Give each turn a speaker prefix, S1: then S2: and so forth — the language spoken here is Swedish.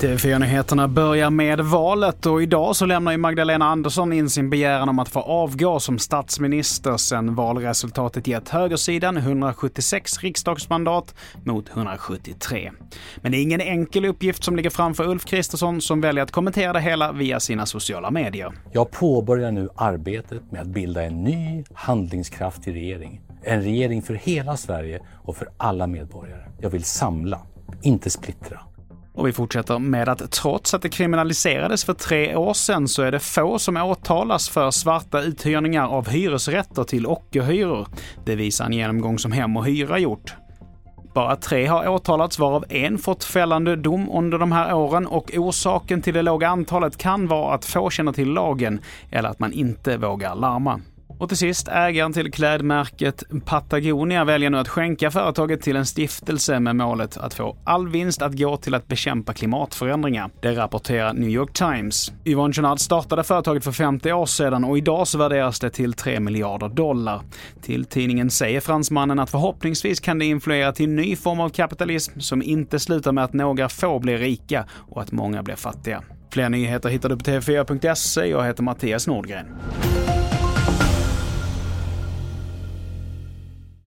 S1: TV4-nyheterna börjar med valet och idag så lämnar ju Magdalena Andersson in sin begäran om att få avgå som statsminister sen valresultatet gett högersidan 176 riksdagsmandat mot 173. Men det är ingen enkel uppgift som ligger framför Ulf Kristersson som väljer att kommentera det hela via sina sociala medier.
S2: Jag påbörjar nu arbetet med att bilda en ny handlingskraftig regering. En regering för hela Sverige och för alla medborgare. Jag vill samla, inte splittra.
S1: Och vi fortsätter med att trots att det kriminaliserades för tre år sedan så är det få som åtalas för svarta uthyrningar av hyresrätter till ockerhyror. Det visar en genomgång som Hem och Hyra gjort. Bara tre har åtalats varav en fått fällande dom under de här åren och orsaken till det låga antalet kan vara att få känner till lagen eller att man inte vågar larma. Och till sist, ägaren till klädmärket Patagonia väljer nu att skänka företaget till en stiftelse med målet att få all vinst att gå till att bekämpa klimatförändringar. Det rapporterar New York Times. Yvonne Chouinard startade företaget för 50 år sedan och idag så värderas det till 3 miljarder dollar. Till tidningen säger fransmannen att förhoppningsvis kan det influera till en ny form av kapitalism som inte slutar med att några få blir rika och att många blir fattiga. Fler nyheter hittar du på tv4.se. Jag heter Mattias Nordgren.